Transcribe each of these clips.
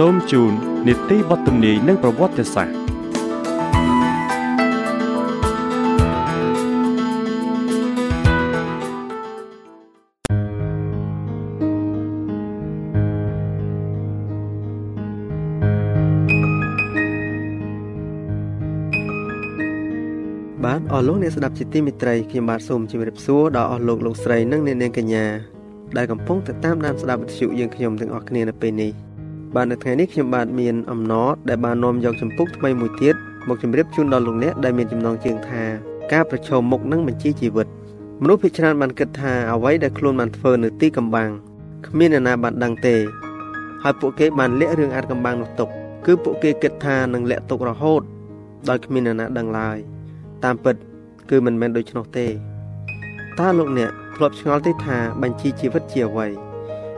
សូមជូននីតិវត្តនីនិងប្រវត្តិសាស្ត្របាទអស់លោកអ្នកស្ដាប់ជាទីមេត្រីខ្ញុំបាទសូមជម្រាបសួរដល់អស់លោកលោកស្រីនិងអ្នកនាងកញ្ញាដែលកំពុងតាមដានស្ដាប់វិទ្យុយើងខ្ញុំទាំងអស់គ្នានៅពេលនេះ បាទនៅថ្ងៃនេះខ្ញុំបាទមានអំណរដែលបាននាំយកចម្ពោះថ្មីមួយទៀតមកជម្រាបជូនដល់លោកអ្នកដែលមានចំណងជើងថាការប្រឈមមុខនឹងបញ្ជីជីវិតមនុស្សភាគច្រើនបានគិតថាអ្វីដែលខ្លួនបានធ្វើនៅទីកំបាំងគ្មានអ្នកណាបានដឹងទេហើយពួកគេបានលាក់រឿងអាចកំបាំងនោះទុកគឺពួកគេគិតថានឹងលាក់ទុករហូតដោយគ្មានអ្នកណាដឹងឡើយតាមពិត គឺមិនមែនដូច្នោះទេតើលោកអ្នកធ្លាប់ឆ្ងល់ទេថាបញ្ជីជីវិតជាអ្វី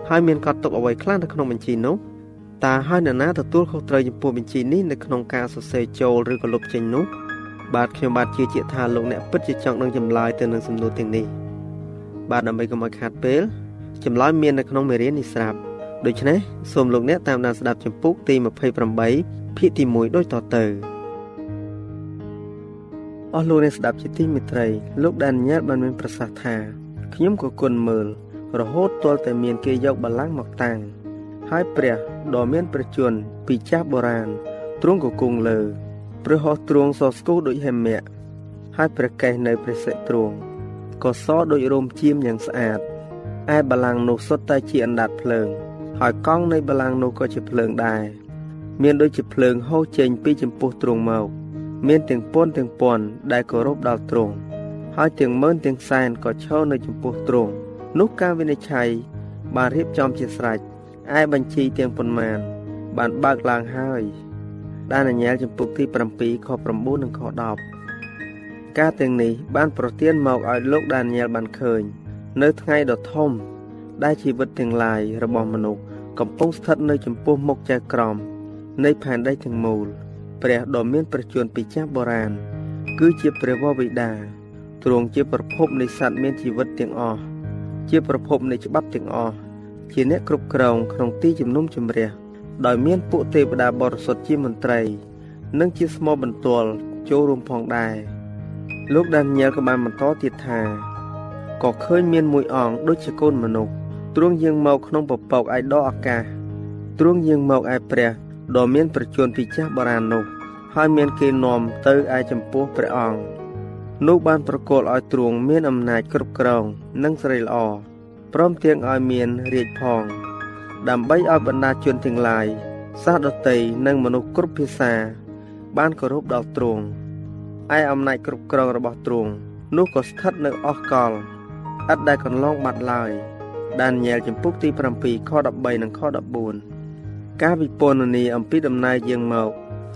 ហើយមានកត់ទុកអ្វីខ្លះនៅក្នុងបញ្ជីនោះ តើហើយនរណាទទួលខុសត្រូវចំពោះបញ្ជីនេះនៅក្នុងការសរសេរចូលឬក៏លុបចេញនោះបាទខ្ញុំបាទជឿជាក់ថាលោកអ្នកពិតជាចង់នឹងចម្លើយទៅនឹងសំណួរទាំងនេះបាទដើម្បីកុំឲ្យខាតពេលចម្លើយមាននៅក្នុងមេរៀននេះស្រាប់ដូច្នេះសូមលោកអ្នកតាមដានស្ដាប់ចម្ពោះទី28ភាគទី1ដូចតទៅអស់លោកអ្នកស្ដាប់ជាទីមេត្រីលោកដានញ៉ែលបានមានប្រសាសន៍ថាខ្ញុំក៏គុណមើលរហូតទាល់តែមានគេយកបល្ល័ង្កមកតាំង ហើយព្រះដ៏មានព្រះជន្មពីចាស់បុរាណទ្រង់ក៏គង់លើព្រះហស្ថទ្រង់សស្គូដូចហេមៈហើយព្រះកេសនៅព្រះសិទ្រង់ក៏សដូចរោមជាមយ៉ាងស្អាតឯបលាំងនោះសុទ្ធតែជាអណ្ដាតភ្លើង ហើយកង់នៃបលាំងនោះក៏ជាភ្លើងដែរមានដូចជាភ្លើងហូរចេញពីចំពោះទ្រង់មកមានទាំងពន់ទាំងពន់ដែលគោរពដល់ទ្រង់ហើយទាំងម៉ឺនទាំងសែនក៏ឈរនៅចំពោះទ្រង់នោះការវិនិច្ឆ័យបានរៀបចំជាស្រេច ឯបញ្ជីទាំងប៉ុន្មាន បានបើកឡើងហើយដែលអញ្ញាលចំពុកទី7ខ9និងខ10ការទាំងនេះបានប្រទានមកឲ្យលោកដានីយ៉ែលបានឃើញ នៅថ្ងៃដ៏ធំ ដែលជីវិតទាំងឡាយរបស់មនុស្សកំពុងស្ថិតនៅចំពោះមុខចែកក្រមនៃផែនដីទាំងមូល ព្រះដ៏មានប្រជញ្ញពីចាស់បុរាណគឺជាព្រះវរបិតាទ្រង់ជាប្រភពនៃសត្វមានជីវិតទាំងអស់ជាប្រភពនៃច្បាប់ទាំងអស់ ជាអ្នកគ្រប់គ្រងក្នុងទីជំនុំជម្រះដោយមានពួកទេវតាបរិសុទ្ធជាមន្ត្រី និងជាស្មោបន្ទាល់ចូលរួមផងដែរលោកដានីយ៉ែលក៏បានបន្តទៀតថាក៏ឃើញមានមួយអង្គដូចជាកូនមនុស្សទ្រង់យាងមកក្នុងពពកឯដកអាកាសទ្រង់យាងមកឯព្រះដ៏មានប្រជញ្ញពីចាស់បុរាណនោះហើយមានគេនាំទៅឯចំពោះព្រះអង្គនោះបានប្រគល់ឲ្យទ្រង់មានអំណាចគ្រប់គ្រងនិងស្រីល្អ ព្រមទាំងឲ្យមានរាជផង ដើម្បីឲ្យបណ្ដាជនទាំងឡាយសាសដតីនិងមនុស្សគ្រប់ភាសា បានគោរពដល់ទ្រង់ឯអំណាចគ្រប់គ្រងរបស់ទ្រង់នោះក៏ស្ថិតនៅអស់កលឥតដែលកន្លងបាត់ឡើយដានញ៉ែលចំពុកទី7ខ13និងខ14ការវិពន្ធនាអំពីដំណើរយាងមក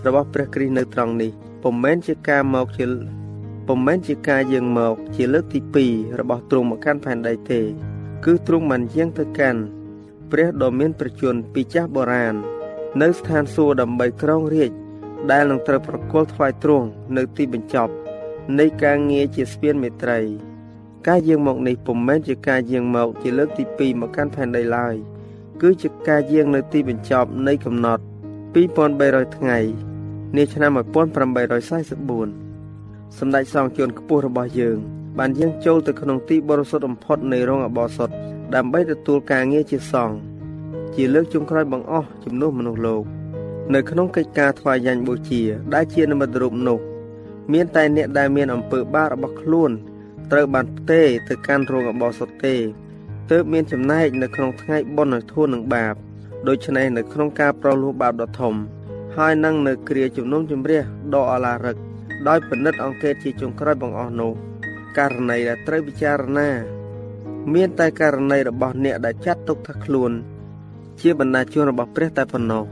របស់ព្រះគ្រីស្ទនៅត្រង់នេះពុំមែនជាការមកជាពុំមែនជាការយាងមក ជាលើកទី2របស់ទ្រង់មកកាន់ផែនដីទេ គឺទ្រង់បានយាងទៅកាន់ព្រះដ៏មានប្រជញ្ញពីចាស់បុរាណនៅស្ថានសួគ៌ដើម្បីក្រងរាជដែលនឹងត្រូវប្រគល់ថ្វាយទ្រង់នៅទីបញ្ចប់ នៃការងារជាស្ពានមេត្រី ការយាងមកនេះពុំមែនជាការយាងមកជាលើកទី2មកកាន់ផែនដីឡើយគឺជាការយាងនៅទីបញ្ចប់នៃកំណត់2300ថ្ងៃនាឆ្នាំ1844សម្ដេចសង្ឃជួនខ្ពស់របស់យើង បានយាងចូលទៅក្នុងទីបរិសុទ្ធបំផុតនៃរោងអបោសុតដើម្បីទទួលការងារជាសង្ឃជាលើកចុងក្រោយបង្អស់ជំនួសមនុស្សលោកនៅក្នុងកិច្ចការថ្វាយយ៉ាញ់បូជា ដែលជានិមិត្តរូបនោះមានតែអ្នកដែលមានអំពើបាបរបស់ខ្លួនត្រូវបានផ្ទេរទៅកាន់រោងអបោសុតទេទើបមានចំណែកនៅក្នុងថ្ងៃបុណ្យធូននឹងបាបដូច្នេះនៅក្នុងការប្រលោះបាបដ៏ធំ ហើយនឹងនៅគ្រាជំនុំជម្រះដ៏អឡារឹកដោយពិនិត្យអង្កេតជាចុងក្រោយបងអស់នោះ ករណីដែលត្រូវពិចារណា មានតែករណីរបស់អ្នកដែលចាត់ទុកថាខ្លួន ជាបណ្ដាជនរបស់ព្រះតែប៉ុណ្ណោះ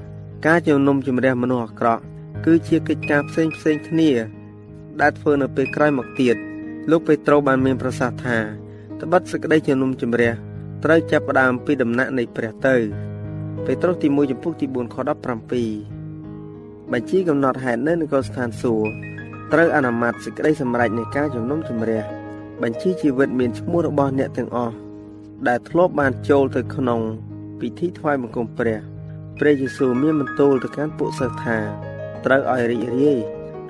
ការជំនុំជម្រះមនុស្សអាក្រក់គឺជាកិច្ចការផ្សេងផ្សេងគ្នាដែលធ្វើនៅពេលក្រោយមកទៀតលោកពេត្រុសបានមានប្រសាសន៍ថាត្បិតសេចក្តីជំនុំជម្រះត្រូវចាប់ផ្ដើមពីដំណាក់នៃព្រះទៅពេត្រុសទី1ចំពុកទី4ខ17បញ្ជីកំណត់ហេតុនៅនគរស្ថានសួគ៌ ត្រូវអនុម័តសេចក្តីសម្រេចនៃការជំនុំជម្រះបញ្ជីជីវិតមានឈ្មោះរបស់អ្នកទាំងអស់ដែលធ្លាប់បានចូលទៅក្នុង ពិធីថ្វាយបង្គំព្រះព្រះយេស៊ូវមានបន្ទូលទៅកាន់ពួកសិស្សថាត្រូវឲ្យរីករាយ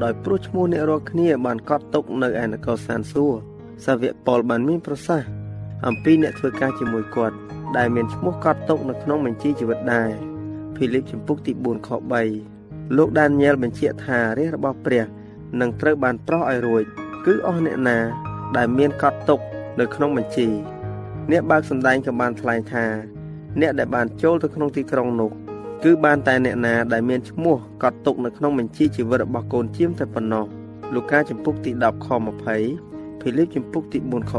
ដោយព្រោះឈ្មោះអ្នករាល់គ្នាបានកត់ទុកនៅឯនគរស្ថានសួគ៌សាវកប៉ុលបានមានប្រសាសន៍អំពីអ្នកធ្វើការជាមួយគាត់ដែលមានឈ្មោះកត់ទុកនៅក្នុងបញ្ជីជីវិតដែរភីលីបចំពុកទី4ខ3លោកដានញ៉ែលបញ្ជាក់ថារាជរបស់ព្រះ នឹងត្រូវបានប្រោះឲ្យរួចគឺអស់អ្នកណា ដែលមានកត់ទុកនៅក្នុងបញ្ជី អ្នកបើកសម្ដែងក៏បានថ្លែងថា អ្នកដែលបានចូលទៅក្នុងទីក្រុងនោះគឺបានតែអ្នកណាដែលមានឈ្មោះកត់ទុកនៅក្នុងបញ្ជីជីវិតរបស់កូនជាមតែប៉ុណ្ណោះលូកាចំពុកទី10ខ20ភីលីបចំពុកទី4ខ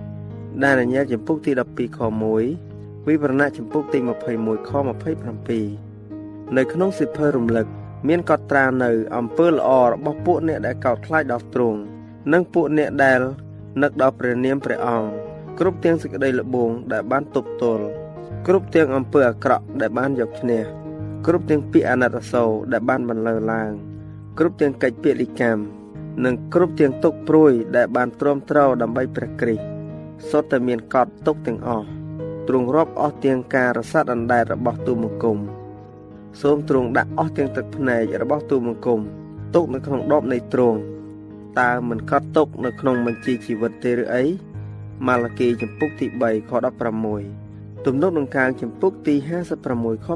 3ដានីយ៉ែលចំពុកទី12ខ1វិវរណៈចំពុកទី21ខ27នៅក្នុងសិភើរំលឹក មានកត់ត្រានៅអំពើល្អរបស់ពួកអ្នកដែលកោតខ្លាចដល់ទ្រង់និងពួកអ្នកដែលនឹកដល់ព្រះនាមព្រះអង្គគ្រប់ទាំងសេចក្តីល្បងដែលបានទប់ទល់គ្រប់ទាំងអំពើអាក្រក់ដែលបានយកឈ្នះគ្រប់ទាំងពាក្យអាណិតអាសូរដែលបានបន្លឺឡើងគ្រប់ទាំងកិច្ចពាក្យលិកម្មនិងគ្រប់ទាំងទុកព្រួយដែលបានទ្រាំទ្រដើម្បីព្រះគ្រីស្ទសុទ្ធតែមានកត់ទុកទាំងអស់ទ្រង់រាប់អស់ទាំងការរសាត់អណ្ដែតរបស់ទូមង្គម សូមទ្រង់ដាក់អស់ទាំងទឹកភ្នែករបស់ទូមង្គមទុកនៅក្នុងដបនៃទ្រង់តើមិនកត់ទុកនៅក្នុងបញ្ជីជីវិតទេឬអីម៉ាឡាគីចំពុកទី3ខ16ទំនុកនឹងកាងចំពុកទី56ខ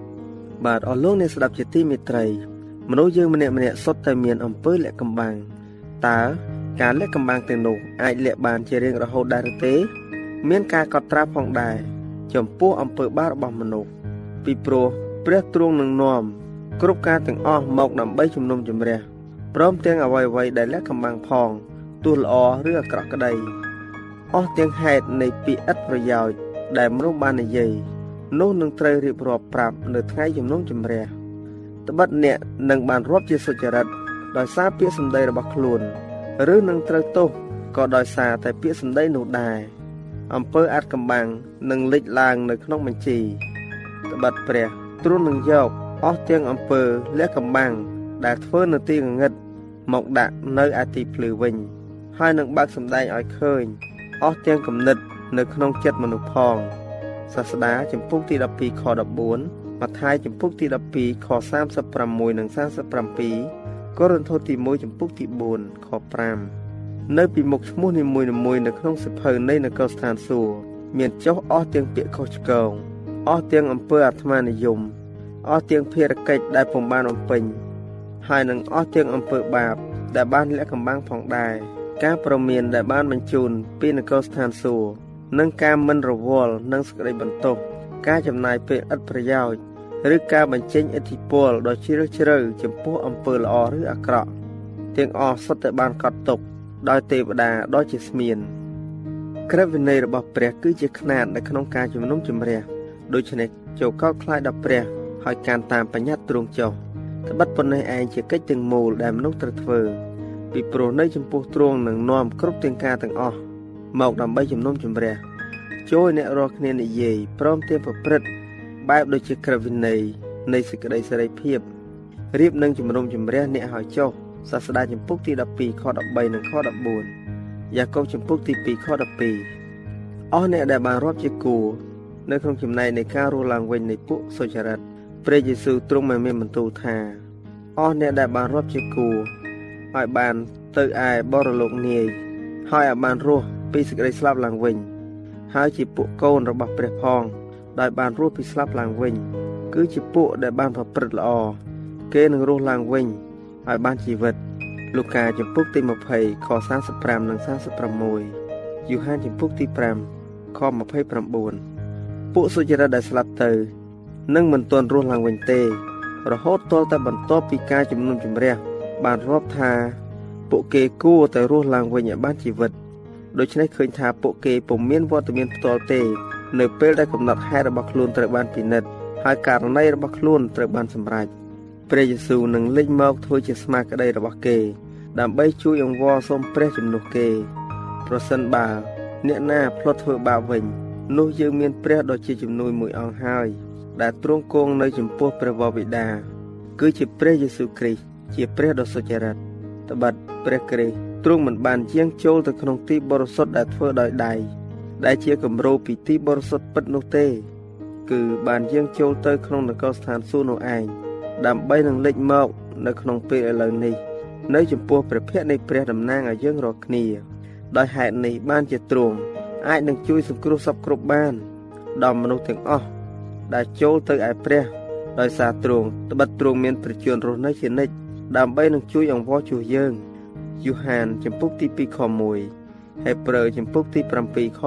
8បាទអស់លោកអ្នកស្ដាប់ជាទីមេត្រីមនុស្សយើងម្នាក់ម្នាក់សុទ្ធតែមានអំពើលាក់កំបាំងតើការលាក់កំបាំងទាំងនោះអាចលាក់បានជារៀងរហូតដែរឬទេ មានការកត់ត្រាផងដែរចំពោះអំពើបាបរបស់មនុស្សពីព្រោះ ព្រះទ្រង់នឹងនាំគ្រប់ការទាំងអស់មកដើម្បីជំនុំជម្រះព្រមទាំងអ្វីៗដែលលាក់កំបាំងផងទោះល្អឬអាក្រក់ក្តីអស់ទាំងហេតុនៃពាក្យឥតប្រយោជន៍ដែលមនុស្សបាននិយាយនោះនឹងត្រូវរៀបរាប់ប្រាប់នៅថ្ងៃជំនុំជម្រះត្បិតអ្នកនឹងបានរាប់ជាសុចរិតដោយសារពាក្យសម្ដីរបស់ខ្លួន ឬនឹងត្រូវទោសក៏ដោយសារតែពាក្យសម្ដីនោះដែរអំពើអាចកំបាំងនឹងលេចឡើងនៅក្នុងបញ្ជីត្បិតព្រះ ទ្រង់នឹងយកអស់ទាំងអំពើលះកំបាំងដែលធ្វើនៅទីងងឹតមកដាក់នៅឯទីភ្លឺវិញ ហើយនឹងបើកសម្ដែងឲ្យឃើញអស់ទាំងគំនិត នៅក្នុងចិត្តមនុស្សផងសាស្តាចំពុកទី12ខ14ម៉ាថាយចំពុកទី12ខ36និង37កូរិនថូសទី1ចំពុកទី4ខ5នៅពីមុខឈ្មោះនីមួយៗនៅក្នុងសិភៅនៃនគរស្ថានសួគ៌មានចុះអស់ទាំងពាក្យខុសឆ្គង អស់ទាំងអំពើអាត្មានិយមអស់ទាំងភារកិច្ចដែលពុំបានបំពេញហើយនឹងអស់ទាំងអំពើបាប ដែលបានលាក់កំបាំងផងដែរការប្រមានដែលបានបញ្ជូនពីនគរស្ថានសួគ៌និងការមិនរវល់នឹងសេចក្តីបន្ទោសការចំណាយពេលឥតប្រយោជន៍ឬការបញ្ចេញឥទ្ធិពលដ៏ជ្រាលជ្រៅចំពោះអំពើល្អឬអាក្រក់ទាំងអស់សុទ្ធតែបានកត់ទុក ដោយទេវតាដ៏ជាស្មៀនក្រឹតវិន័យរបស់ព្រះគឺជាຂ្នាតនៅក្នុងការជំនុំជម្រះ ដូច្នេះចូលកោតខ្លាចដល់ព្រះហើយការតាមបញ្ញត្តិទ្រង់ចុះត្បិតប៉ុណ្ណេះឯងជាកិច្ចទាំងមូលដែលមនុស្សត្រូវធ្វើពីព្រោះនៅចំពោះទ្រង់នឹងនាំគ្រប់ទាំងការទាំងអស់មកដើម្បីជំនុំជម្រះជួយអ្នករាល់គ្នានិយាយព្រមទាំងប្រព្រឹត្តបែបដូចជាក្រឹតវិន័យនៃសេចក្តីសេរីភាពរៀបនឹងជំនុំជម្រះអ្នកឲ្យចុះសាស្តាចំពុកទី12ខ13និងខ14យ៉ាកុបចំពុកទី2ខ12អស់អ្នកដែលបានរាប់ជាគូ នៅក្នុងចំណែកនៃការរស់ឡើងវិញនៃពួកសុចរិតព្រះយេស៊ូវទ្រង់បានមានបន្ទូលថាអស់អ្នកដែលបានរាប់ជាគូឲ្យបានទៅឯបរលោកនាយហើយឲ្យបានរស់ពីសេចក្តីស្លាប់ឡើងវិញ ហើយជាពួកកូនរបស់ព្រះផងដោយបានរស់ពីស្លាប់ឡើងវិញ គឺជាពួកដែលបានប្រព្រឹត្តល្អគេនឹងរស់ឡើងវិញឲ្យបានជីវិតលូកាចំពុកទី20ខ45និង46យូហានចំពុកទី5ខ29 ពួកសុចរិតដែលស្លាប់ទៅនឹងមិនទាន់រស់ឡើងវិញទេ រហូតទាល់តែបន្ទាប់ពីការជំនុំជម្រះបានរាប់ថា ពួកគេគួរតែរស់ឡើងវិញឲ្យបានជីវិតដូច្នេះឃើញថាពួកគេពុំមានវត្តមានផ្ទាល់ទេ នៅពេលដែលកំណត់ហេតុរបស់ខ្លួនត្រូវបានពិនិត្យហើយករណីរបស់ខ្លួនត្រូវបានសម្រេចព្រះយេស៊ូវនឹងលេចមកធ្វើជាស្មារតីរបស់គេ ដើម្បីជួយអង្វរសូមព្រះជំនួសគេ ប្រសិនបើអ្នកណាផ្លត់ធ្វើបាបវិញ នោះយើងមានព្រះដ៏ជាជំនួយមួយអង្គហើយ ដែលទ្រង់គង់នៅចំពោះព្រះវរបិតាគឺជាព្រះយេស៊ូវគ្រីស្ទជាព្រះដ៏សុចរិតត្បិតព្រះគ្រីស្ទទ្រង់មិនបានជាងចូលទៅក្នុងទីបរិសុទ្ធដែលធ្វើដោយដៃដែលជាគំរូពីទីបរិសុទ្ធពិតនោះទេ គឺបានយាងចូលទៅក្នុងនគរស្ថានសួគ៌នោះឯងដើម្បីនឹងលេចមកនៅក្នុងពេលឥឡូវនេះ នៅចំពោះព្រះភ័ក្ត្រនៃព្រះតំណាងឲ្យយើងរាល់គ្នា ដោយហេតុនេះបានជាទ្រង់ អាចនឹងជួយសង្គ្រោះសពគ្រប់បានដល់មនុស្សទាំងអស់ដែលចូលទៅឯព្រះ ដោយសារទ្រង់ត្បិតទ្រង់មានព្រះជន្មរស់នៅជានិច្ចដើម្បីនឹងជួយអង្វរជួសយើងយូហានចំពុកទី2ខ1ហេព្រើរចំពុកទី7ខ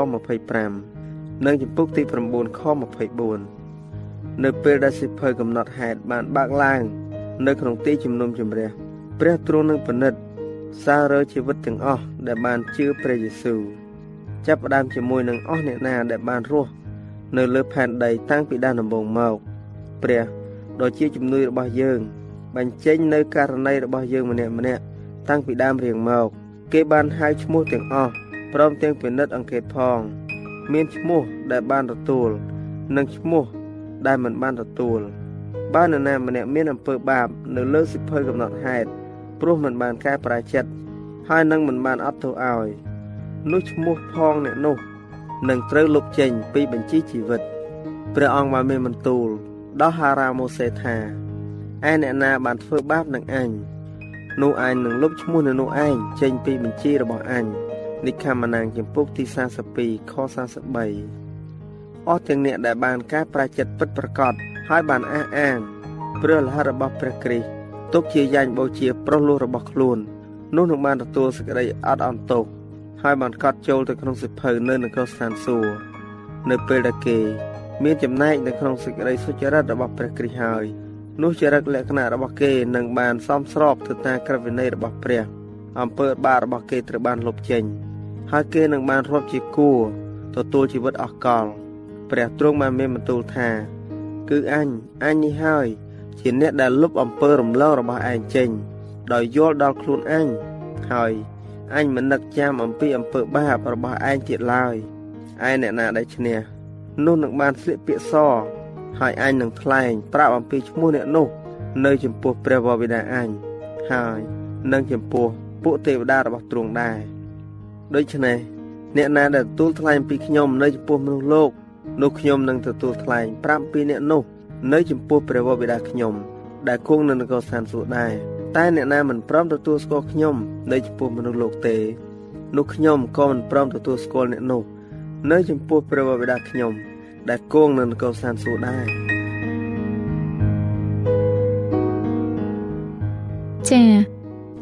25និងចំពុកទី9ខ24នៅពេលដែលសិភៅកំណត់ហេតុបានបើកឡើង នៅក្នុងទីជំនុំជម្រះព្រះទ្រង់នឹងពិនិត្យសាររើជីវិតទាំងអស់ដែលបានជឿព្រះយេស៊ូវ ចាប់ផ្ដើមជាមួយនឹងអស់អ្នកណាដែលបានរស់នៅលើផែនដីតាំងពីដើមដំបូងមកព្រះដ៏ជាជំនួយរបស់យើង បញ្ចេញនៅករណីរបស់យើងម្នាក់ម្នាក់តាំងពីដើមរៀងមកគេបានហៅឈ្មោះទាំងអស់ព្រមទាំងពិនិត្យអង្កេតផង មានឈ្មោះដែលបានទទួល និងឈ្មោះដែលមិនបានទទួលបើនរណាម្នាក់មានអំពើបាប នៅលើសិភៅកំណត់ហេតុព្រោះមិនបានកែប្រែចិត្តហើយនឹងមិនបានអត់ទោសឲ្យ នោះឈ្មោះផងអ្នកនោះនឹងត្រូវលុបចេញពីបញ្ជីជីវិតព្រះអង្គបានមានបន្ទូលដល់ហារ៉ាម៉ូសេថាឯអ្នកណាបានធ្វើបាបនឹងអញនោះអញនឹងលុបឈ្មោះនៅនោះឯងចេញពីបញ្ជីរបស់អញនិខមណាងចំពុកទី42ខ43អស់ទាំងអ្នកដែលបានកែប្រែចិត្តពិតប្រកបហើយបានអះអាងព្រះលិហិតរបស់ព្រះគ្រីស្ទទុកជាយ៉ាញ់បូជាប្រុសលោះរបស់ខ្លួននោះនឹងបានទទួលសេចក្តីអត់អន់ទោស ហើយបានកត់ចូលទៅក្នុងសិភៅនៅនគរស្ថានសួគ៌នៅពេលដែលគេ មានចំណែកនៅក្នុងសេចក្តីសុចរិតរបស់ព្រះគ្រីស្ទហើយនោះចរិតលក្ខណៈរបស់គេនឹងបានសមស្របទៅតាមក្រឹតវិន័យរបស់ព្រះអំពើបាបរបស់គេត្រូវបានលុបចេញ ហើយគេនឹងបានរាប់ជាគួរទទួលជីវិតអស់កលព្រះទ្រង់បានមានបន្ទូលថា គឺអញអញនេះហើយ ជាអ្នកដែលលុបអំពើរំលងរបស់ឯងចេញ ដោយយល់ដល់ខ្លួនអញហើយ អញមិននឹកចាំអំពីអំពើបាបរបស់ឯងទៀតឡើយឯអ្នកណាដែលឈ្នះនោះនឹងបានស្លៀកពាក្យសហើយអញនឹងថ្លែងប្រាប់អំពីឈ្មោះអ្នកនោះនៅចំពោះព្រះវរបិតាអញហើយនឹងចំពោះពួកទេវតារបស់ទ្រង់ដែរដូច្នេះអ្នកណាដែលទទួលថ្លែងអំពីខ្ញុំនៅចំពោះមនុស្សលោកនោះខ្ញុំនឹងទទួលថ្លែងប្រាប់ពីអ្នកនោះនៅចំពោះព្រះវរបិតាខ្ញុំដែលគង់នៅនគរស្ថានសួគ៌ដែរ តែអ្នកណាមិនព្រមទទួលស្គាល់ខ្ញុំនៅចំពោះមនុស្សលោកទេនោះខ្ញុំក៏មិនព្រមទទួលស្គាល់អ្នកនោះនៅចំពោះព្រះវរបិតាខ្ញុំ ដែលគង់នៅនគរសានសួរដែរចា៎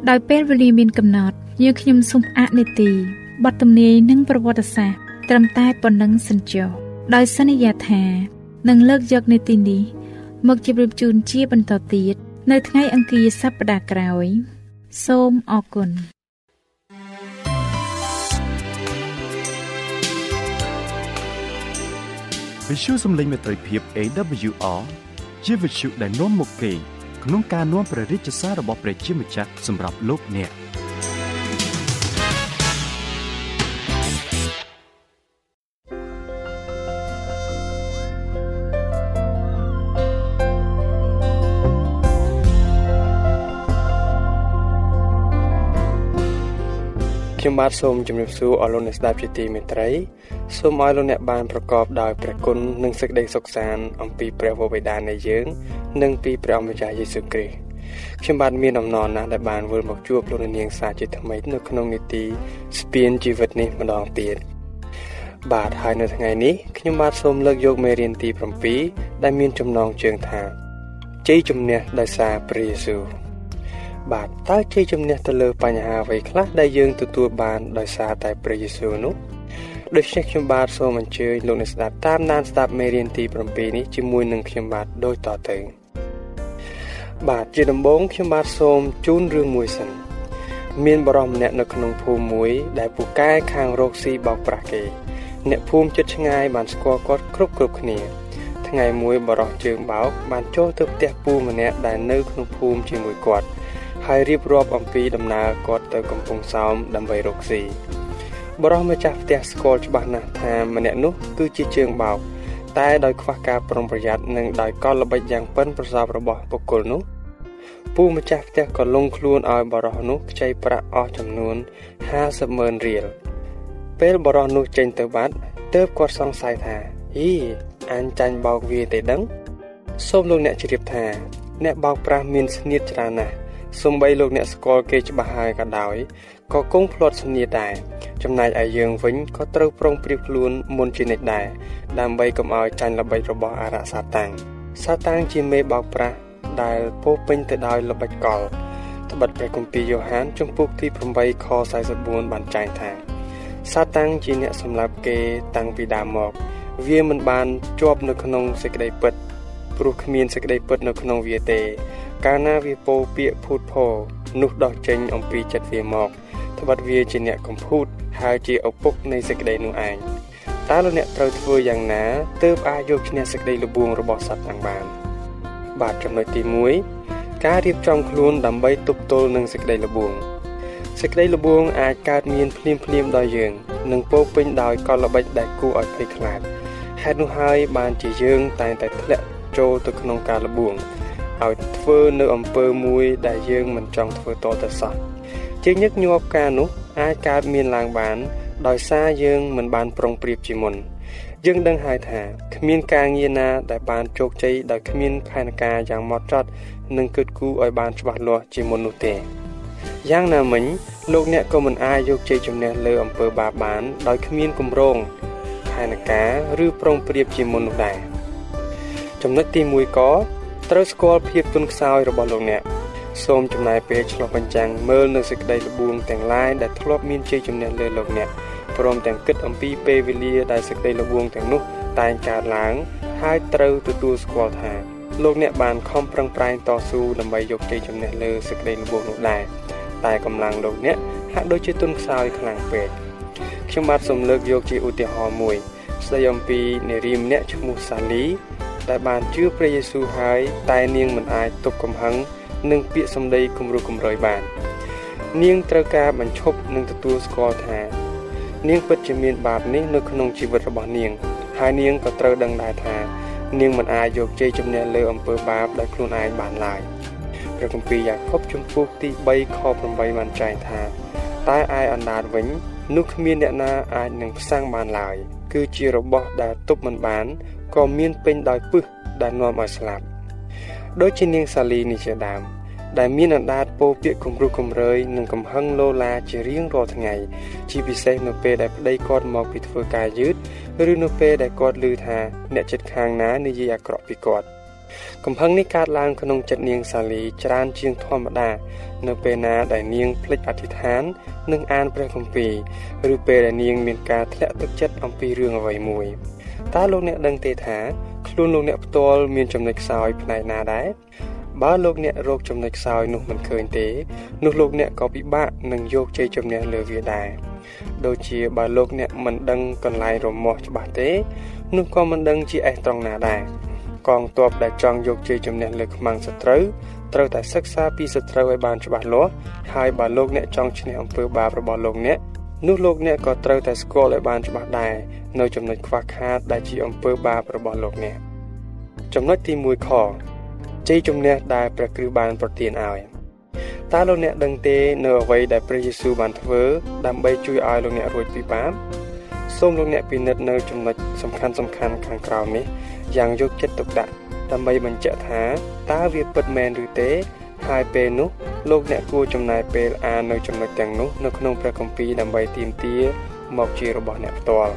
ដោយពេលវេលាមានកំណត់យើងខ្ញុំសូមអនុទីបទទំនាយនិងប្រវត្តិសាស្ត្រត្រឹមតែប៉ុណ្ណឹងសិនចុះដោយសន្យាថានឹងលើកយកនីតិនេះមកជម្រាបជូនជាបន្តទៀត នៅថ្ងៃអង្គារសប្តាហ៍ក្រោយ សូមអរគុណវិទ្យុសំឡេងមេត្រីភាព AWR ជាវិទ្យុដែលនាំមុខគេក្នុងការនាំព្រះរាជសាររបស់ព្រះជាម្ចាស់សម្រាប់លោកអ្នក។ ខ្ញុំបាទសូមជម្រាបសួរអស់លោកអ្នកស្ដាប់ជាទីមេត្រីសូមឲ្យលោកអ្នកបានប្រកបដោយព្រះគុណនិងសេចក្តីសុខសាន្តអំពីព្រះវរបិតានៃយើង និងពីព្រះអម្ចាស់យេស៊ូវគ្រីស្ទខ្ញុំបាទមានអំណរណាស់ដែលបានវិលមកជួបលោកនាងសាជាថ្មីនៅក្នុងនីតិស្ពានជីវិតនេះម្ដងទៀតបាទហើយនៅថ្ងៃនេះខ្ញុំបាទសូមលើកយកមេរៀនទី7ដែលមានចំណងជើងថាជ័យជំនះដោយសារព្រះយេស៊ូវ បាទតើជ័យជំនះទៅលើបញ្ហាអ្វីខ្លះដែលយើងទទួលបានដោយសារតែព្រះយេស៊ូវនោះដូច្នេះខ្ញុំបាទសូមអញ្ជើញលោកអ្នកស្ដាប់តាមដានស្ដាប់មេរៀនទី7នេះជាមួយនឹងខ្ញុំបាទដូចតទៅបាទជាដំបូងខ្ញុំបាទសូមជូនរឿងមួយសិនមានបរិសម្នាក់នៅក្នុងភូមិមួយ ដែលពូកែខាងរកស៊ីបោកប្រាស់គេ អ្នកភូមិជិតឆ្ងាយបានស្គាល់គាត់គ្រប់គ្រប់គ្នា ថ្ងៃមួយបរោះជើងបោកបានចូលទៅផ្ទះពូម្នាក់ដែលនៅក្នុងភូមិជាមួយគាត់ ហើយរៀបរាប់អំពីដំណើរគាត់ទៅកំពង់សោមដើម្បីរកស៊ីបរោះម្ចាស់ផ្ទះស្គាល់ច្បាស់ណាស់ថាម្នាក់នោះគឺជាជើងបោកតែដោយខ្វះការប្រុងប្រយ័ត្ននិងដោយកលល្បិចយ៉ាងប៉ិនប្រសប់របស់បុគ្គលនោះពូម្ចាស់ផ្ទះក៏លងខ្លួនឲ្យបរោះនោះខ្ចីប្រាក់អស់ចំនួន50ម៉ឺនរៀលពេលបរោះនោះចេញទៅបាត់ទើបគាត់សង្ស័យថាអ៊ីអញចាញ់បោកវាទេដឹង សូមលោកអ្នកជ្រាបថា អ្នកបោកប្រាស់មានស្នៀតច្រើនណាស់ សំបីលោកអ្នកស្គាល់គេច្បាស់ហើយក៏ដោយក៏គង់ភ្លាត់ស្នៀតដែរចំណែកឯយើងវិញក៏ត្រូវប្រុងប្រៀបខ្លួនមុនជានិច្ចដែរដើម្បីកុំឲ្យចាញ់ល្បិចរបស់អរសាតាំងសាតាំងជាមេបោកប្រាស់ដែលពោពេញទៅដោយល្បិចកលត្បិតព្រះគម្ពីរយ៉ូហានជំពូកទី8ខ44បានចែងថាសាតាំងជាអ្នកសម្លាប់គេតាំងពីដើមមក វាមិនបានជាប់នៅក្នុងសេចក្តីពិត ព្រោះគ្មានសេចក្តីពិតនៅក្នុងវាទេ កាលណាវាពោពាកភូតផោនោះដោះចេញអំពីចិត្តវាមកត្បិតវាជាអ្នកកំពូតហើយជាឪពុកនៃសេចក្តីនោះឯងតើលោកអ្នកត្រូវធ្វើយ៉ាងណាទើបអាចយកឈ្នះសេចក្តីល្បួងរបស់សត្វទាំងបាន បាទចំណុចទី1ការរៀបចំខ្លួនដើម្បីទប់ទល់នឹងសេចក្តីល្បួងសេចក្តីល្បួងអាចកើតមានភ្លាមភ្លាមដល់យើងនិងពោពេញដោយកលល្បិចដែលគួរឲ្យភ័យខ្លាចហេតុនោះហើយបានជាយើងតែងតែធ្លាក់ ចូលទៅក្នុងការល្បួងឲ្យធ្វើនៅអំពើមួយដែលយើងមិនចង់ធ្វើតទៅសោះជាញឹកញាប់ការនោះអាចកើតមានឡើងបាន ដោយសារយើងមិនបានប្រុងប្រៀបជាមុនយើងដឹងហើយថាគ្មានការងារណាដែលបានជោគជ័យដោយគ្មានផែនការយ៉ាងម៉ត់ចត់និងគិតគូរឲ្យបានច្បាស់លាស់ជាមុននោះទេយ៉ាងណាមិញលោកអ្នកក៏មិនអាចយកជ័យជំនះលើអំពើបាបបាន ដោយគ្មានគម្រោងផែនការឬប្រុងប្រៀបជាមុននោះដែរ ចំណុចទី1ក៏ត្រូវស្គាល់ភាពទន់ខ្សោយរបស់លោកអ្នកសូមចំណាយពេលឆ្លុះបញ្ចាំងមើលនៅសេចក្តីល្បួងទាំងឡាយដែលធ្លាប់មានជ័យជំនះលើលោកអ្នកព្រមទាំងគិតអំពីពេលវេលាដែលសេចក្តីល្បួងទាំងនោះតែងកើតឡើងហើយត្រូវទទួលស្គាល់ថាលោកអ្នកបានខំប្រឹងប្រែងតស៊ូដើម្បីយកជ័យជំនះលើសេចក្តីល្បួងនោះដែរតែកម្លាំងលោកអ្នកហាក់ដូចជាទន់ខ្សោយខ្លាំងពេកខ្ញុំបាទសូមលើកយកជាឧទាហរណ៍មួយស្ដីអំពីនារីម្នាក់ឈ្មោះសាលី ដែលបានជឿព្រះយេស៊ូវហើយតែនាងមិនអាចទប់កំហឹងនឹងពាក្យសម្ដីគំរោះគំរើយបាន នាងត្រូវការបញ្ឈប់និងទទួលស្គាល់ថា នាងពិតជាមានបាបនេះនៅក្នុងជីវិតរបស់នាង ហើយនាងក៏ត្រូវដឹងដែរថា នាងមិនអាចយកជ័យជំនះលើអំពើបាបដោយខ្លួនឯងបានឡើយ។ព្រះគម្ពីរយ៉ាកុបជំពូកទី3ខ8បានចែងថាតែឯអណ្ដាតវិញនោះគ្មានអ្នកណាអាចនឹងផ្សាំងបានឡើយ គឺជារបស់ដែលទប់មិនបានក៏មានពេញដោយពឹសដែលនាំឲ្យស្លាប់ដូចជានាងសាលីនេះជាដើមដែលមានអណ្ដាតពោពាក្យគំរុះគំរើយនិងកំហឹងលោឡាជារៀងរាល់ថ្ងៃជាពិសេសនៅពេលដែលប្តីគាត់មកពីធ្វើការយឺតឬនៅពេលដែលគាត់ឮថាអ្នកចិត្តខាងណានិយាយអាក្រក់ពីគាត់ កំហឹងនេះកើតឡើងក្នុងចិត្តនាងសាលីច្រើនជាងធម្មតា នៅពេលណាដែលនាងភ្លេចអធិដ្ឋាន និងអានព្រះគម្ពីរឬពេលដែលនាងមានការធ្លាក់ទឹកចិត្តអំពីរឿងអ្វីមួយតើលោកអ្នកដឹងទេថាខ្លួនលោកអ្នកផ្ទាល់មានចំណុចខ្សោយផ្នែកណាដែរបើលោកអ្នករកចំណុចខ្សោយនោះមិនឃើញទេនោះលោកអ្នកក៏ពិបាកនឹងយកជ័យជំនះលើវាដែរដូចជាបើលោកអ្នកមិនដឹងកន្លែងរមាស់ច្បាស់ទេនោះក៏មិនដឹងជាអេះត្រង់ណាដែរ កងទ័ពដែលចង់យកជ័យជំនះលើខ្មាំងសត្រូវត្រូវតែសិក្សាពីសត្រូវឲ្យបានច្បាស់លាស់ហើយបើលោកអ្នកចង់ឈ្នះអំពើបាបរបស់លោកអ្នកនោះលោកអ្នកក៏ត្រូវតែស្គាល់ឲ្យបានច្បាស់ដែរនៅចំណុចខ្វះខាតដែលជាអំពើបាបរបស់លោកអ្នកចំណុចទី1ខជ័យជំនះដែលព្រះគ្រីស្ទបានប្រទានឲ្យតើលោកអ្នកដឹងទេនៅអ្វីដែលព្រះយេស៊ូវបានធ្វើដើម្បីជួយឲ្យលោកអ្នករួចពីបាបសូមលោកអ្នកពិនិត្យនៅចំណុចសំខាន់សំខាន់ខាងក្រោមនេះ យ៉ាងយកចិត្តទុកដាក់ដើម្បីបញ្ជាក់ថាតើវាពិតមែនឬទេ ហើយពេលនោះលោកអ្នកគួរចំណាយពេលអាននៅចំណុចទាំងនោះនៅក្នុងព្រះគម្ពីរដើម្បីទាមទារមកជារបស់អ្នកផ្ទាល់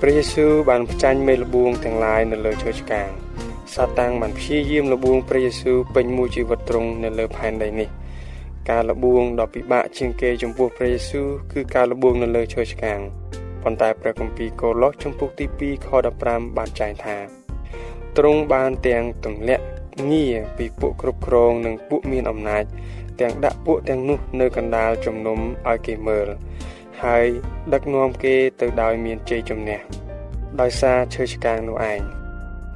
ព្រះយេស៊ូវបានផ្ចាញ់មេល្បួងទាំងឡាយនៅលើឈើឆ្កាងសាតាំងបានព្យាយាមលបួងព្រះយេស៊ូវពេញមួយជីវិតទ្រង់នៅលើផែនដីនេះការលបួងដ៏ពិបាកជាងគេចំពោះព្រះយេស៊ូវគឺការលបួងនៅលើឈើឆ្កាងប៉ុន្តែព្រះគម្ពីរកូឡូសចំពុកទី2ខ15បានចែងថា ទ្រង់បានទាំងទម្លាក់ងារពីពួកគ្រប់គ្រងនិងពួកមានអំណាច ទាំងដាក់ពួកទាំងនោះនៅកណ្ដាលជំនុំឲ្យគេមើល ហើយដឹកនាំគេទៅដោយមានជ័យជំនះដោយសារឈើឆ្កាងនោះឯង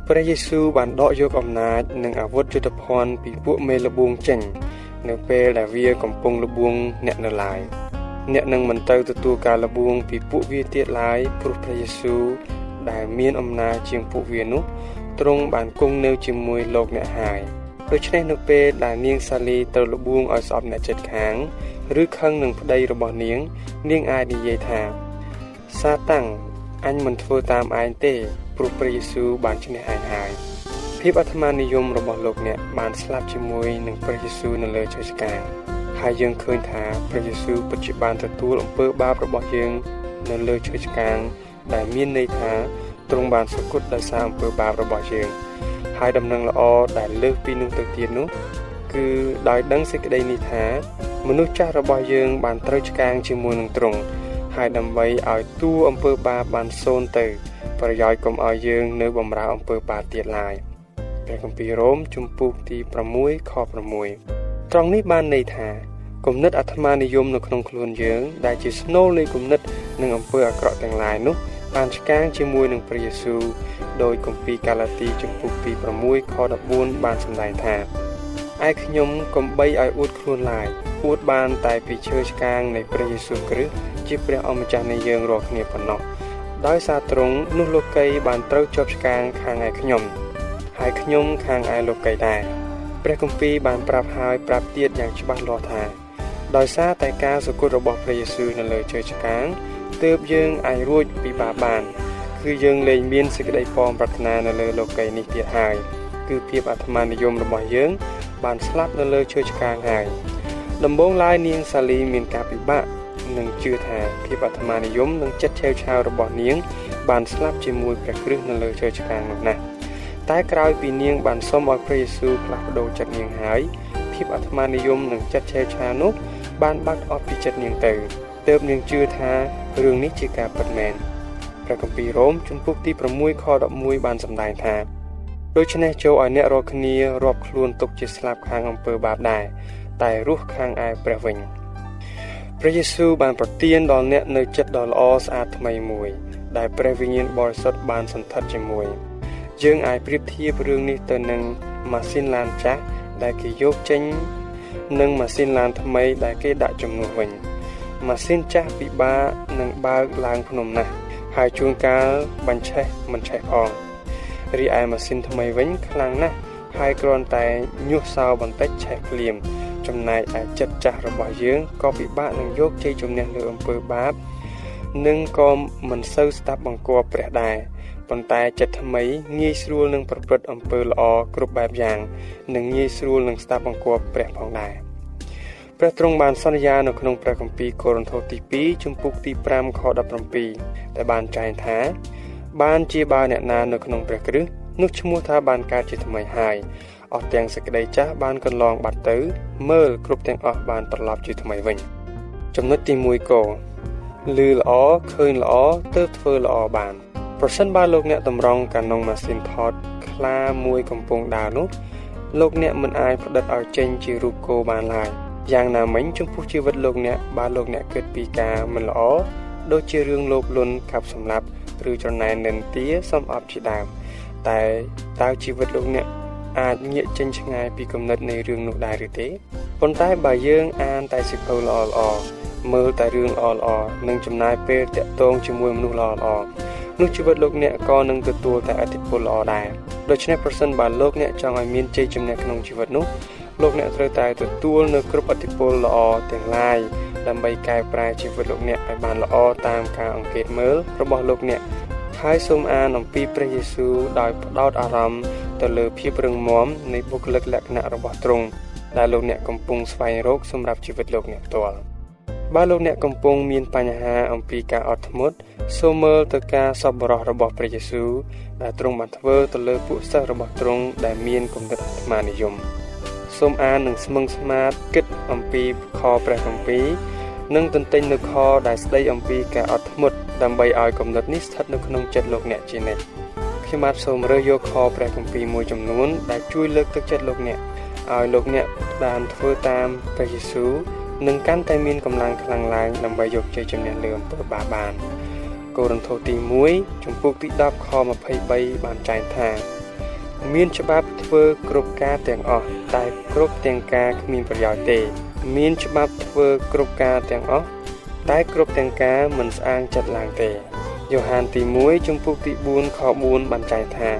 ព្រះយេស៊ូវបានដកយកអំណាចនិងអាវុធយុទ្ធភ័ណ្ឌពីពួកមេលបួងចេញនៅពេលដែលវាកំពុងលបួងអ្នកនៅឡើយអ្នកនឹងមិនទៅទទួលការលបួងពីពួកវាទៀតឡើយព្រោះព្រះយេស៊ូវដែលមានអំណាចជាងពួកវានោះ ទ្រង់បានគង់នៅជាមួយលោកអ្នកហើយដូច្នេះនៅពេលដែលនាងសាលីទៅលបួងឲ្យស្អប់អ្នកចិត្តខាង ឬខឹងនឹងប្តីរបស់នាង នាងអាចនិយាយថាសាតាំងអញមិនធ្វើតាមឯងទេព្រោះព្រះយេស៊ូវបានឈ្នះឯងហើយភាពអាត្មានិយមរបស់លោកអ្នកបានស្លាប់ជាមួយនឹងព្រះយេស៊ូវនៅលើឈើឆ្កាងហើយយើងឃើញថាព្រះយេស៊ូវពិតជាបានទទួលអំពើបាបរបស់យើងនៅលើឈើឆ្កាងដែលមានន័យថា ទ្រង់បានសគត់ដោយសារអំពើបាបរបស់យើងហើយដំណឹងល្អដែលលើសពីនោះទៅទៀតនោះ គឺដោយដឹងសេចក្តីនេះថា មនុស្សចាស់របស់យើងបានត្រូវឆ្កាងជាមួយនឹងទ្រង់ហើយដើម្បីឲ្យតួអំពើបាបបានសូន្យទៅ ប្រយោជន៍កុំឲ្យយើងនៅបំរើអំពើបាបទៀតឡើយព្រះគម្ពីររ៉ូមជំពូកទី6ខ6ត្រង់នេះបានន័យថាគំនិតអាត្មានិយមនៅក្នុងខ្លួនយើង ដែលជាស្នូលនៃគំនិតនិងអំពើអាក្រក់ទាំងឡាយនោះ បានឆ្កាងជាមួយនឹងព្រះយេស៊ូវដោយគម្ពីរកាឡាទីជំពូកទី6ខ14បានសម្ដែងថាឯខ្ញុំកំបីឲ្យអួតខ្លួនឡើយអួតបានតែពីឈើឆ្កាងនៃព្រះយេស៊ូវគ្រីស្ទជាព្រះអម្ចាស់នៃយើងរាល់គ្នាប៉ុណ្ណោះដោយសារទ្រង់នោះលោកីបានត្រូវជាប់ឆ្កាងខាងឯខ្ញុំហើយខ្ញុំខាងឯលោកីដែរព្រះគម្ពីរបានប្រាប់ហើយប្រាប់ទៀតយ៉ាងច្បាស់លាស់ថាដោយសារតែការសគត់របស់ព្រះយេស៊ូវនៅលើឈើឆ្កាង ទើបយើងអាចរួចពីបាបបាន គឺយើងលែងមានសេចក្តីពំប្រាថ្នានៅលើលោកីនេះទៀតហើយគឺភាពអាត្មានិយមរបស់យើង បានស្លាប់នៅលើឈើឆ្កាងហើយដំបូងឡើយនាងសាលីមានការពិបាកនឹងជឿថាភាពអាត្មានិយមនិងចិត្តឆេវឆាវរបស់នាង បានស្លាប់ជាមួយព្រះគ្រីស្ទនៅលើឈើឆ្កាងនោះណាស់តែក្រោយពីនាងបានសុំឲ្យព្រះយេស៊ូវផ្លាស់ប្ដូរចិត្តនាងហើយភាពអាត្មានិយមនិងចិត្តឆេវឆាវនោះបានបាត់អស់ពីចិត្តនាងទៅ ទើបនាងជឿថារឿងនេះជាការពិតមែនព្រះគម្ពីររ៉ូមជំពូកទី6ខ11បានសម្ដែងថាដូច្នេះចូលឲ្យអ្នករាល់គ្នារាប់ខ្លួនទុកជាស្លាប់ខាងអំពើបាបដែរតែរស់ខាងឯព្រះវិញព្រះយេស៊ូវបានប្រទានដល់អ្នកនៅចិត្តដ៏ល្អស្អាតថ្មីមួយ ដែលព្រះវិញ្ញាណបរិសុទ្ធបានសន្ធិដ្ឋជាមួយ យើងអាចប្រៀបធៀបរឿងនេះទៅនឹងម៉ាស៊ីនឡានចាស់ដែលគេយកចេញ និងម៉ាស៊ីនឡានថ្មីដែលគេដាក់ជំនួសវិញ ម៉ាស៊ីនចាស់ពិបាកនឹងបើកឡើងភ្នំណាស់ហើយជួនកាលបញ្ឆេះមិនឆេះផងរីឯម៉ាស៊ីនថ្មីវិញខ្លាំងណាស់ហើយគ្រាន់តែញុះសោបន្តិចឆេះភ្លាម ចំណែកឯចិត្តចាស់របស់យើងក៏ពិបាកនឹងយកជ័យជំនះលើអំពើបាបនិងក៏មិនសូវស្ដាប់បង្គាប់ព្រះដែរប៉ុន្តែចិត្តថ្មីងាយស្រួលនឹងប្រព្រឹត្តអំពើល្អគ្រប់បែបយ៉ាង និងងាយស្រួលនឹងស្ដាប់បង្គាប់ព្រះផងដែរ ព្រះទ្រង់បានសន្យានៅក្នុងព្រះគម្ពីរកូរិនថូសទី2ជំពូកទី5ខ17ដែលបានចែងថា បានជាបើអ្នកណានៅក្នុងព្រះគ្រីស្ទនោះឈ្មោះថាបានកើតជាថ្មីហើយអស់ទាំងសេចក្តីចាស់បានកន្លងបាត់ទៅ មើលគ្រប់ទាំងអស់បានត្រឡប់ជាថ្មីវិញចំណុចទី1កលឺល្អឃើញល្អទើបធ្វើល្អបានប្រសិនបើលោកអ្នកតម្រង់កានុងម៉ាស៊ីនថតខ្លាមួយកំពុងដើរនោះលោកអ្នកមិនអាចផ្តិតឲ្យចេញជារូបគោបានឡើយ យ៉ាងណាមិញចំពោះជីវិតលោកអ្នកបើលោកអ្នកគិតពីការមិនល្អដូចជារឿងលោភលន់កាប់សម្លាប់ឬច្រណែននិន្ទាសំអប់ជាដើមតែតើជីវិតលោកអ្នកអាចងាកចេញឆ្ងាយពីគំនិតនៃរឿងនោះដែរឬទេប៉ុន្តែបើយើងអានតែសិភៅល្អល្អមើលតែរឿងល្អល្អនិងចំណាយពេលតាក់ទងជាមួយមនុស្សល្អល្អនោះជីវិតលោកអ្នកក៏នឹងទទួលតែអតិពលល្អដែរដូច្នេះប្រសិនបើលោកអ្នកចង់ឲ្យមានជ័យជំនះក្នុងជីវិតនោះ លោកអ្នកត្រូវតែទទួលនៅគ្រប់អតិពលល្អទាំងឡាយដើម្បីកែប្រែជីវិតលោកអ្នកឲ្យបានល្អតាមការអង្កេតមើលរបស់លោកអ្នកហើយសូមអានអំពីព្រះយេស៊ូវដោយផ្ដោតអារម្មណ៍ទៅលើភាពរឹងមាំនៃបុគ្គលិកលក្ខណៈរបស់ទ្រង់ដែលលោកអ្នកកំពុងស្វែងរកសម្រាប់ជីវិតលោកអ្នកផ្ទាល់បើលោកអ្នកកំពុងមានបញ្ហាអំពីការអត់ធ្មត់សូមមើលទៅការសប្បុរសរបស់ព្រះយេស៊ូវដែលទ្រង់បានធ្វើទៅលើពួកសិស្សរបស់ទ្រង់ដែលមានគំនិតអាត្មានិយម សូមអាននិងស្មឹងស្មាតគិតអំពីខព្រះគម្ពីរនិងទន្ទិញនៅខដែលស្ដីអំពីការអត់ធ្មត់ដើម្បីឲ្យគំនិតនេះស្ថិតនៅក្នុងចិត្តលោកអ្នកជានិច្ចខ្ញុំបាទសូមរើសយកខព្រះគម្ពីរមួយចំនួន ដែលជួយលើកទឹកចិត្តលោកអ្នកឲ្យលោកអ្នកបានធ្វើតាមព្រះយេស៊ូវនឹងកាន់តែមានកម្លាំងខ្លាំងឡើងដើម្បីយកជ័យជំនះលើអំពើបាបបានកូរិនថូសទី1ចំពុកទី10ខ23បានចែងថា មានច្បាប់ធ្វើគ្រប់ការទាំងអស់តែគ្រប់ទាំងការគ្មានប្រយោជន៍ទេ មានច្បាប់ធ្វើគ្រប់ការទាំងអស់តែគ្រប់ទាំងការមិនស្អាងចិត្តឡើងទេយ៉ូហានទី1ចំពុកទី4ខ4បានចែងថា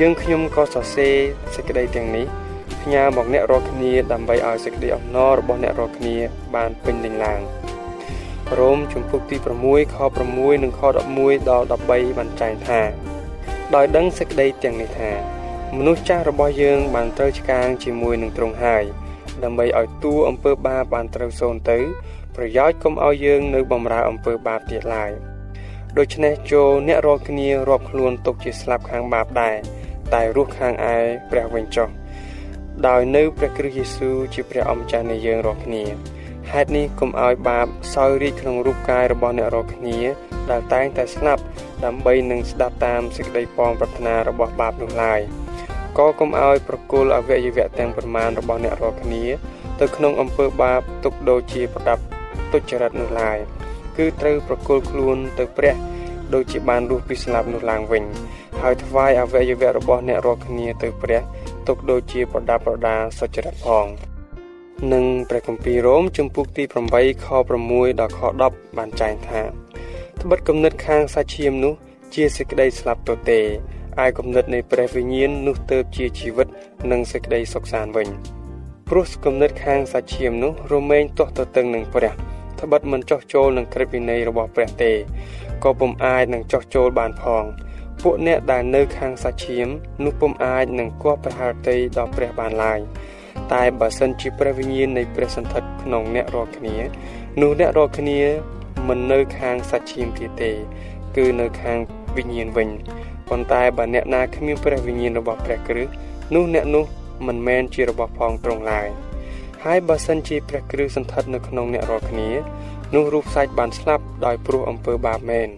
យើងខ្ញុំក៏សរសេរសេចក្តីទាំងនេះផ្ញើមកអ្នករាល់គ្នាដើម្បីឲ្យសេចក្តីអំណររបស់អ្នករាល់គ្នាបានពេញលេញឡើងរ៉ូមជំពូកទី6ខ6និងខ11ដល់13បានចែងថា ដោយដឹងសេចក្តីទាំងនេះថា មនុស្សចាស់របស់យើងបានត្រូវឆ្កាងជាមួយនឹងទ្រង់ហើយដើម្បីឲ្យតួអំពើបាបបានត្រូវសូន្យទៅ ប្រយោជន៍កុំឲ្យយើងនៅបំរើអំពើបាបទៀតឡើយដូច្នេះចូលអ្នករាល់គ្នារាប់ខ្លួនទុកជាស្លាប់ខាងបាបដែរតែរស់ខាងឯព្រះវិញចុះដោយនៅព្រះគ្រីស្ទយេស៊ូវជាព្រះអម្ចាស់នៃយើងរាល់គ្នាហេតុនេះកុំឲ្យបាបសោយរាជក្នុងរូបកាយរបស់អ្នករាល់គ្នា ដែលតែងតែស្លាប់ដើម្បីនឹងស្ដាប់តាមសេចក្តីប៉ងប្រាថ្នារបស់បាបនោះឡើយក៏កុំឲ្យប្រគល់អវយវៈទាំងប្រមាណរបស់អ្នករាល់គ្នា ទៅក្នុងអំពើបាបទុកដូចជាប្រដាប់ទុច្ចរិតនោះឡើយគឺត្រូវប្រគល់ខ្លួនទៅព្រះដូចជាបានរស់ពីស្លាប់នោះឡើងវិញ ហើយថ្វាយអវយវៈរបស់អ្នករាល់គ្នាទៅព្រះទុកដូចជាប្រដាប់ប្រដាសុចរិតផងនិងព្រះគម្ពីររ៉ូមជំពូកទី8ខ6ដល់ខ10បានចែងថា ត្បិតគំនិតខាងសាច់ឈាមនោះ ជាសេចក្តីស្លាប់ទៅទេឯគំនិតនៃព្រះវិញ្ញាណនោះទៅជាជីវិត និងសេចក្តីសុខសាន្តវិញព្រោះគំនិតខាងសាច់ឈាមនោះរមែងទាស់ទៅតឹងនឹងព្រះត្បិតមិនចោះចូលនឹងក្រឹតវិន័យរបស់ព្រះទេក៏ពុំអាចនឹងចោះចូលបានផងពួកអ្នកដែលនៅខាងសាច់ឈាមនោះពុំអាចនឹងគប់ប្រហារតីដល់ព្រះបានឡើយតែបើសិនជាព្រះវិញ្ញាណនៃព្រះសន្ធិដ្ឋក្នុងអ្នករាល់គ្នានោះអ្នករាល់គ្នា មិននៅខាងសាច់ឈាមទៀតទេ គឺនៅខាងវិញ្ញាណវិញប៉ុន្តែបើអ្នកណាគ្មានព្រះវិញ្ញាណរបស់ព្រះគ្រិស្តនោះអ្នកនោះមិនមែនជារបស់ផងត្រង់ឡើយហើយបើសិនជាព្រះគ្រិស្តសន្ធិដ្ឋនៅក្នុងអ្នករាល់គ្នានោះរូបសាច់បានស្លាប់ដោយព្រោះអំពើបាបមែន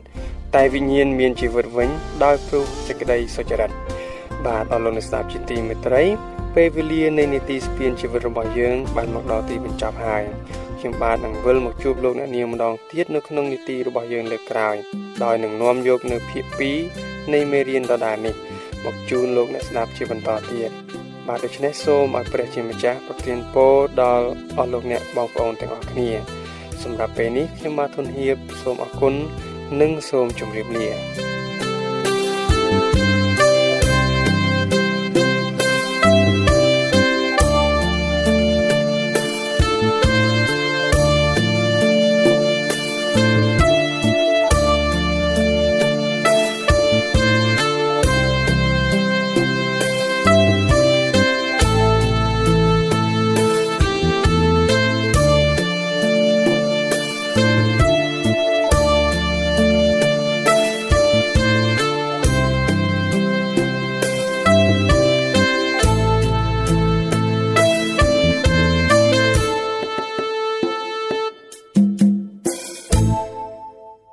តែវិញ្ញាណមានជីវិតវិញដោយព្រោះសេចក្តីសុចរិតបាទអរលោកអ្នកស្ដាប់ជាទីមេត្រីពេលវេលានៃនីតិស្ពានជីវិតរបស់យើងបានមកដល់ទីបញ្ចប់ហើយ ខ្ញុំបាទនឹងវិលមកជួបលោកអ្នកនាងម្ដងទៀតនៅក្នុងនីតិរបស់យើងលើកក្រោយដោយនឹងនាំយកនៅភាគ2នៃមេរៀនដដែលនេះមកជូនលោកអ្នកស្ដាប់ជាបន្តទៀតបាទដូច្នេះសូមឲ្យព្រះជាម្ចាស់ប្រទានពរដល់អស់លោកអ្នកបងប្អូនទាំងអស់គ្នា សម្រាប់ពេលនេះខ្ញុំបាទធុនហៀបសូមអរគុណនិងសូមជម្រាបលា